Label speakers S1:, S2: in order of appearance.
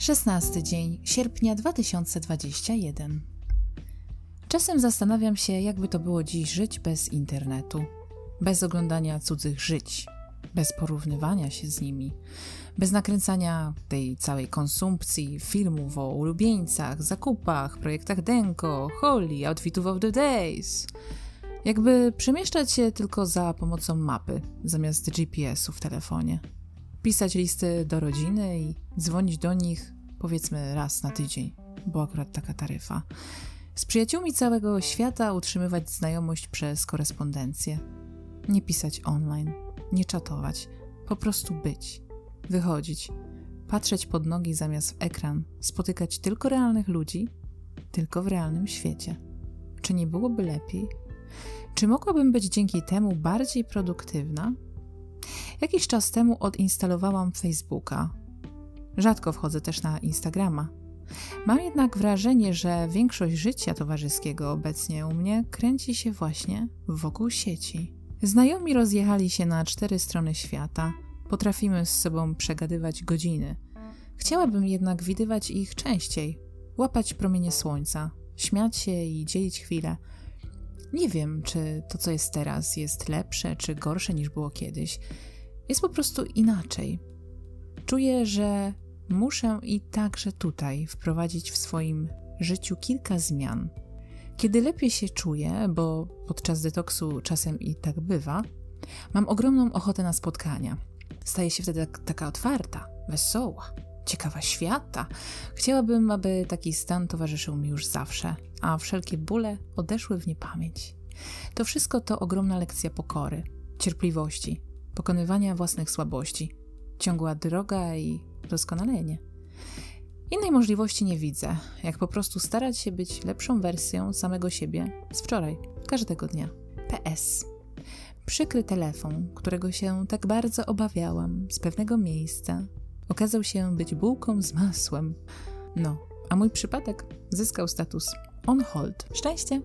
S1: 16 dzień sierpnia 2021. Czasem zastanawiam się, jakby to było dziś żyć bez internetu, bez oglądania cudzych żyć, bez porównywania się z nimi, bez nakręcania tej całej konsumpcji filmów o ulubieńcach, zakupach, projektach Denko, Holly, Outfitów of the Days. Jakby przemieszczać się tylko za pomocą mapy, zamiast GPS-u w telefonie. Pisać listy do rodziny i dzwonić do nich powiedzmy raz na tydzień, bo akurat taka taryfa. Z przyjaciółmi całego świata utrzymywać znajomość przez korespondencję. Nie pisać online, nie czatować, po prostu być, wychodzić, patrzeć pod nogi zamiast w ekran, spotykać tylko realnych ludzi, tylko w realnym świecie. Czy nie byłoby lepiej? Czy mogłabym być dzięki temu bardziej produktywna? Jakiś czas temu odinstalowałam Facebooka. Rzadko wchodzę też na Instagrama. Mam jednak wrażenie, że większość życia towarzyskiego obecnie u mnie kręci się właśnie wokół sieci. Znajomi rozjechali się na cztery strony świata. Potrafimy z sobą przegadywać godziny. Chciałabym jednak widywać ich częściej, łapać promienie słońca, śmiać się i dzielić chwilę. Nie wiem, czy to, co jest teraz, jest lepsze czy gorsze niż było kiedyś. Jest po prostu inaczej. Czuję, że muszę i także tutaj wprowadzić w swoim życiu kilka zmian. Kiedy lepiej się czuję, bo podczas detoksu czasem i tak bywa, mam ogromną ochotę na spotkania. Staję się wtedy tak, taka otwarta, wesoła, ciekawa świata. Chciałabym, aby taki stan towarzyszył mi już zawsze, a wszelkie bóle odeszły w niepamięć. To wszystko to ogromna lekcja pokory, cierpliwości, pokonywania własnych słabości, ciągła droga i doskonalenie. Innej możliwości nie widzę, jak po prostu starać się być lepszą wersją samego siebie z wczoraj, każdego dnia. PS. Przykry telefon, którego się tak bardzo obawiałam z pewnego miejsca, okazał się być bułką z masłem. No, a mój przypadek zyskał status on hold. Szczęście!